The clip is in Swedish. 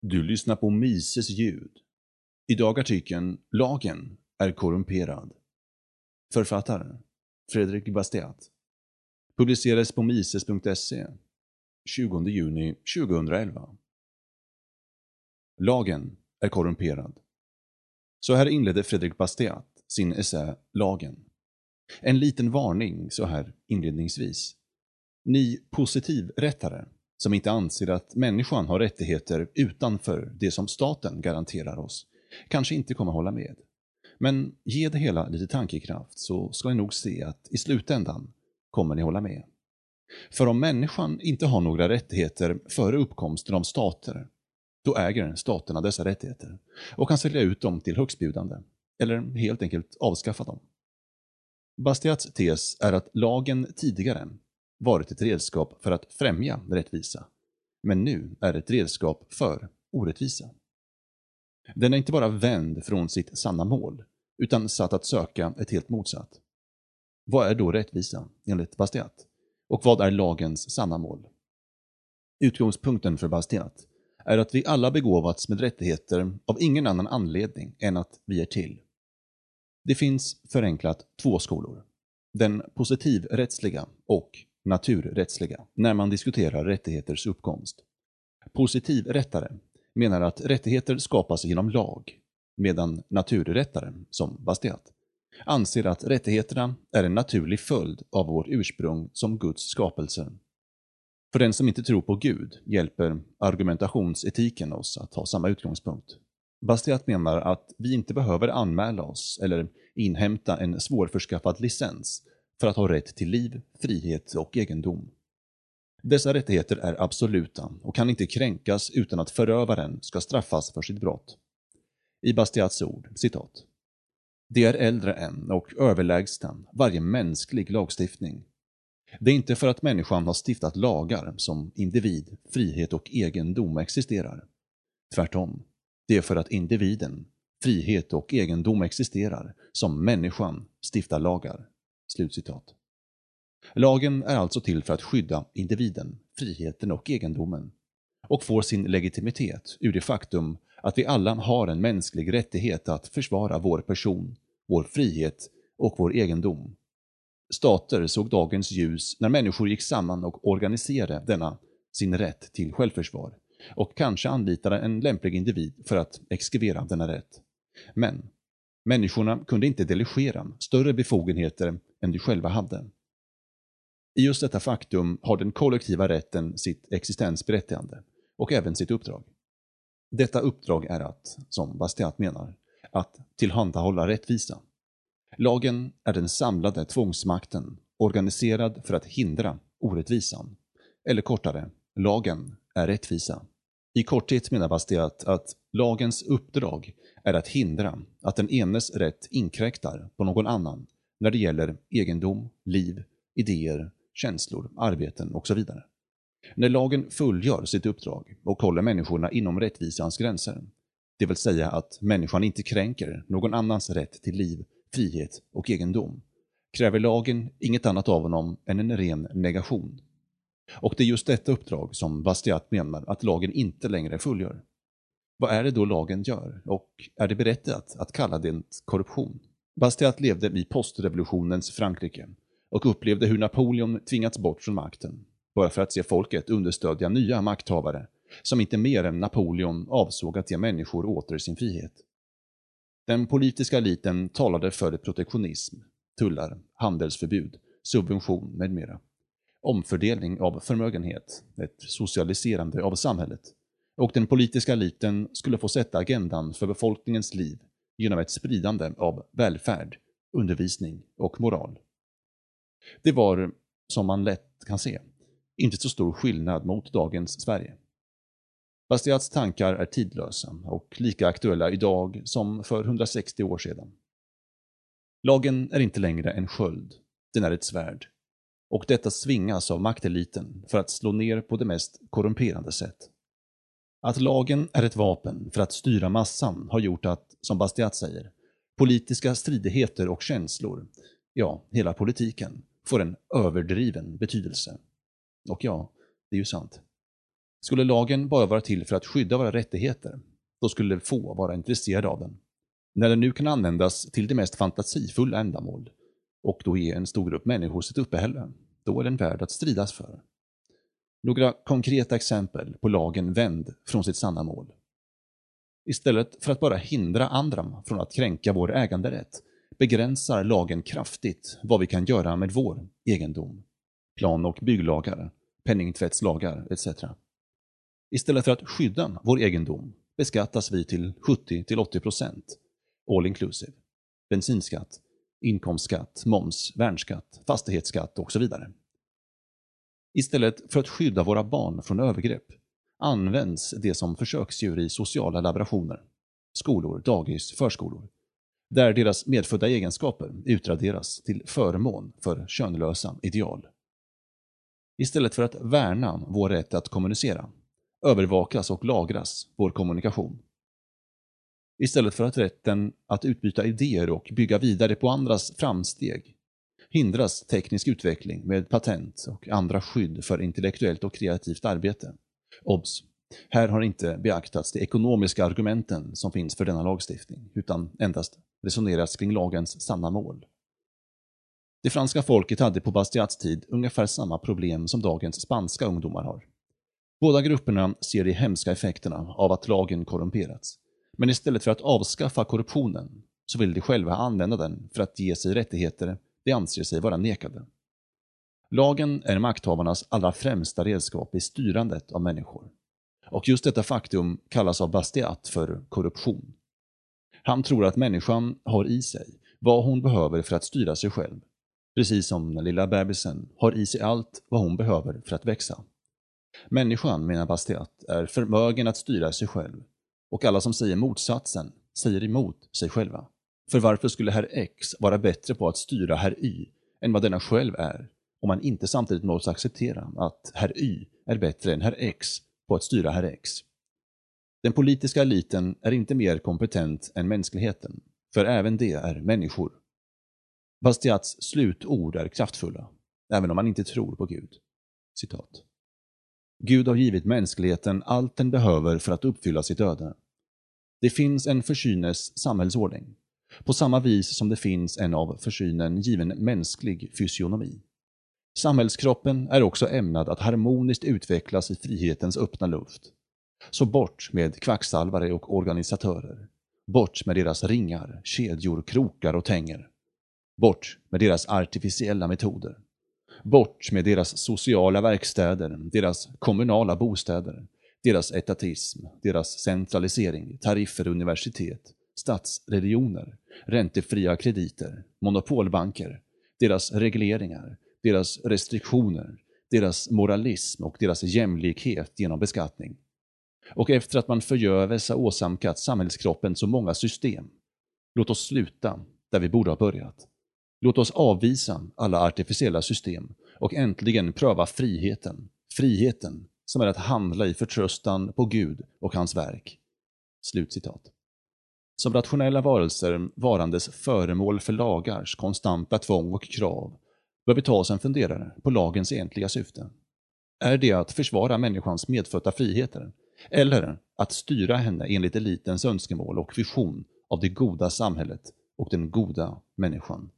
Du lyssnar på Mises ljud. Idag artikeln “Lagen är korrumperad”. Författare Fredrik Bastiat. Publicerades på mises.se 20 juni 2011. Lagen är korrumperad. Så här inledde Fredrik Bastiat sin essä Lagen. En liten varning så här inledningsvis. Ni positivrättare som inte anser att människan har rättigheter utanför det som staten garanterar oss, kanske inte kommer hålla med. Men ge det hela lite tankekraft så ska ni nog se att i slutändan kommer ni hålla med. För om människan inte har några rättigheter före uppkomsten av stater, då äger staterna dessa rättigheter och kan sälja ut dem till högstbjudande, eller helt enkelt avskaffa dem. Bastiats tes är att lagen tidigare varit ett redskap för att främja rättvisa, men nu är ett redskap för orättvisa. Den är inte bara vänd från sitt sanna mål, utan satt att söka ett helt motsatt. Vad är då rättvisa, enligt Bastiat? Och vad är lagens sanna mål? Utgångspunkten för Bastiat är att vi alla begåvats med rättigheter av ingen annan anledning än att vi är till. Det finns förenklat två skolor. Den positivrättsliga och naturrättsliga när man diskuterar rättigheters uppkomst. Positivrättare menar att rättigheter skapas genom lag, medan naturrättare, som Bastiat, anser att rättigheterna är en naturlig följd av vårt ursprung som Guds skapelse. För den som inte tror på Gud hjälper argumentationsetiken oss att ha samma utgångspunkt. Bastiat menar att vi inte behöver anmäla oss eller inhämta en svårförskaffad licens för att ha rätt till liv, frihet och egendom. Dessa rättigheter är absoluta och kan inte kränkas utan att förövaren ska straffas för sitt brott. I Bastiats ord, citat. Det är äldre än och överlägsna varje mänsklig lagstiftning. Det är inte för att människan har stiftat lagar som individ, frihet och egendom existerar. Tvärtom, det är för att individen, frihet och egendom existerar som människan stiftar lagar. Slutcitat. Lagen är alltså till för att skydda individen, friheten och egendomen och får sin legitimitet ur det faktum att vi alla har en mänsklig rättighet att försvara vår person, vår frihet och vår egendom. Stater såg dagens ljus när människor gick samman och organiserade denna sin rätt till självförsvar och kanske anlitade en lämplig individ för att exkrivera denna rätt. Men människorna kunde inte delegera större befogenheter än de själva hade. I just detta faktum har den kollektiva rätten sitt existensberättigande och även sitt uppdrag. Detta uppdrag är att, som Bastiat menar, att tillhandahålla rättvisa. Lagen är den samlade tvångsmakten organiserad för att hindra orättvisan. Eller kortare, lagen är rättvisa. I korthet menar Bastiat att lagens uppdrag är att hindra att den enes rätt inkräktar på någon annan när det gäller egendom, liv, idéer, känslor, arbeten och så vidare. När lagen fullgör sitt uppdrag och håller människorna inom rättvisans gränser, det vill säga att människan inte kränker någon annans rätt till liv, frihet och egendom, kräver lagen inget annat av honom än en ren negation. Och det är just detta uppdrag som Bastiat menar att lagen inte längre fullgör. Vad är det då lagen gör och är det berättigat att kalla det korruption? Bastiat levde i postrevolutionens Frankrike och upplevde hur Napoleon tvingats bort från makten, bara för att se folket understödja nya makthavare som inte mer än Napoleon avsåg att ge människor åter sin frihet. Den politiska eliten talade för protektionism, tullar, handelsförbud, subvention med mera. Omfördelning av förmögenhet, ett socialiserande av samhället. Och den politiska eliten skulle få sätta agendan för befolkningens liv genom ett spridande av välfärd, undervisning och moral. Det var, som man lätt kan se, inte så stor skillnad mot dagens Sverige. Bastiats tankar är tidlösa och lika aktuella idag som för 160 år sedan. Lagen är inte längre en sköld, den är ett svärd. Och detta svingas av makteliten för att slå ner på det mest korrumperande sätt. Att lagen är ett vapen för att styra massan har gjort att, som Bastiat säger, politiska stridigheter och känslor, ja, hela politiken, får en överdriven betydelse. Och ja, det är ju sant. Skulle lagen bara vara till för att skydda våra rättigheter, då skulle få vara intresserade av den. När den nu kan användas till det mest fantasifulla ändamål och då ge en stor grupp människor sitt uppehälle, då är den värd att stridas för. Några konkreta exempel på lagen vänd från sitt sanna mål. Istället för att bara hindra andra från att kränka vår äganderätt begränsar lagen kraftigt vad vi kan göra med vår egendom. Plan och bygglagar, penningtvättslagar etc. Istället för att skydda vår egendom beskattas vi till 70-80% all inclusive. Bensinskatt, inkomstskatt, moms, värnskatt, fastighetsskatt och så vidare. Istället för att skydda våra barn från övergrepp används det som försöksdjur i sociala laborationer, skolor, dagis, förskolor, där deras medfödda egenskaper utraderas till förmån för könlösa ideal. Istället för att värna vår rätt att kommunicera övervakas och lagras vår kommunikation. Istället för att rätten att utbyta idéer och bygga vidare på andras framsteg hindras teknisk utveckling med patent och andra skydd för intellektuellt och kreativt arbete. Obs! Här har inte beaktats de ekonomiska argumenten som finns för denna lagstiftning, utan endast resonerats kring lagens sanna mål. Det franska folket hade på Bastiats tid ungefär samma problem som dagens spanska ungdomar har. Båda grupperna ser de hemska effekterna av att lagen korrumperats. Men istället för att avskaffa korruptionen så vill de själva använda den för att ge sig rättigheter de anser sig vara nekade. Lagen är makthavarnas allra främsta redskap i styrandet av människor. Och just detta faktum kallas av Bastiat för korruption. Han tror att människan har i sig vad hon behöver för att styra sig själv. Precis som den lilla bebisen har i sig allt vad hon behöver för att växa. Människan, menar Bastiat, är förmögen att styra sig själv. Och alla som säger motsatsen säger emot sig själva. För varför skulle herr X vara bättre på att styra herr Y än vad denna själv är, om man inte samtidigt måste acceptera att herr Y är bättre än herr X på att styra herr X? Den politiska eliten är inte mer kompetent än mänskligheten, för även det är människor. Bastiats slutord är kraftfulla, även om man inte tror på Gud. Citat. Gud har givit mänskligheten allt den behöver för att uppfylla sitt öde. Det finns en försynes samhällsordning, på samma vis som det finns en av försynen given mänsklig fysionomi. Samhällskroppen är också ämnad att harmoniskt utvecklas i frihetens öppna luft. Så bort med kvacksalvare och organisatörer. Bort med deras ringar, kedjor, krokar och tänger. Bort med deras artificiella metoder. Bort med deras sociala verkstäder, deras kommunala bostäder, deras etatism, deras centralisering, tariffer, universitet, statsreligioner, räntefria krediter, monopolbanker, deras regleringar, deras restriktioner, deras moralism och deras jämlikhet genom beskattning. Och efter att man förgöves har åsamkat samhällskroppen så många system, låt oss sluta där vi borde ha börjat. Låt oss avvisa alla artificiella system och äntligen pröva friheten. Friheten som är att handla i förtröstan på Gud och hans verk. Slutcitat. Som rationella varelser varandes föremål för lagars konstanta tvång och krav bör vi ta oss en funderare på lagens egentliga syfte. Är det att försvara människans medfödda friheter? Eller att styra henne enligt elitens önskemål och vision av det goda samhället och den goda människan?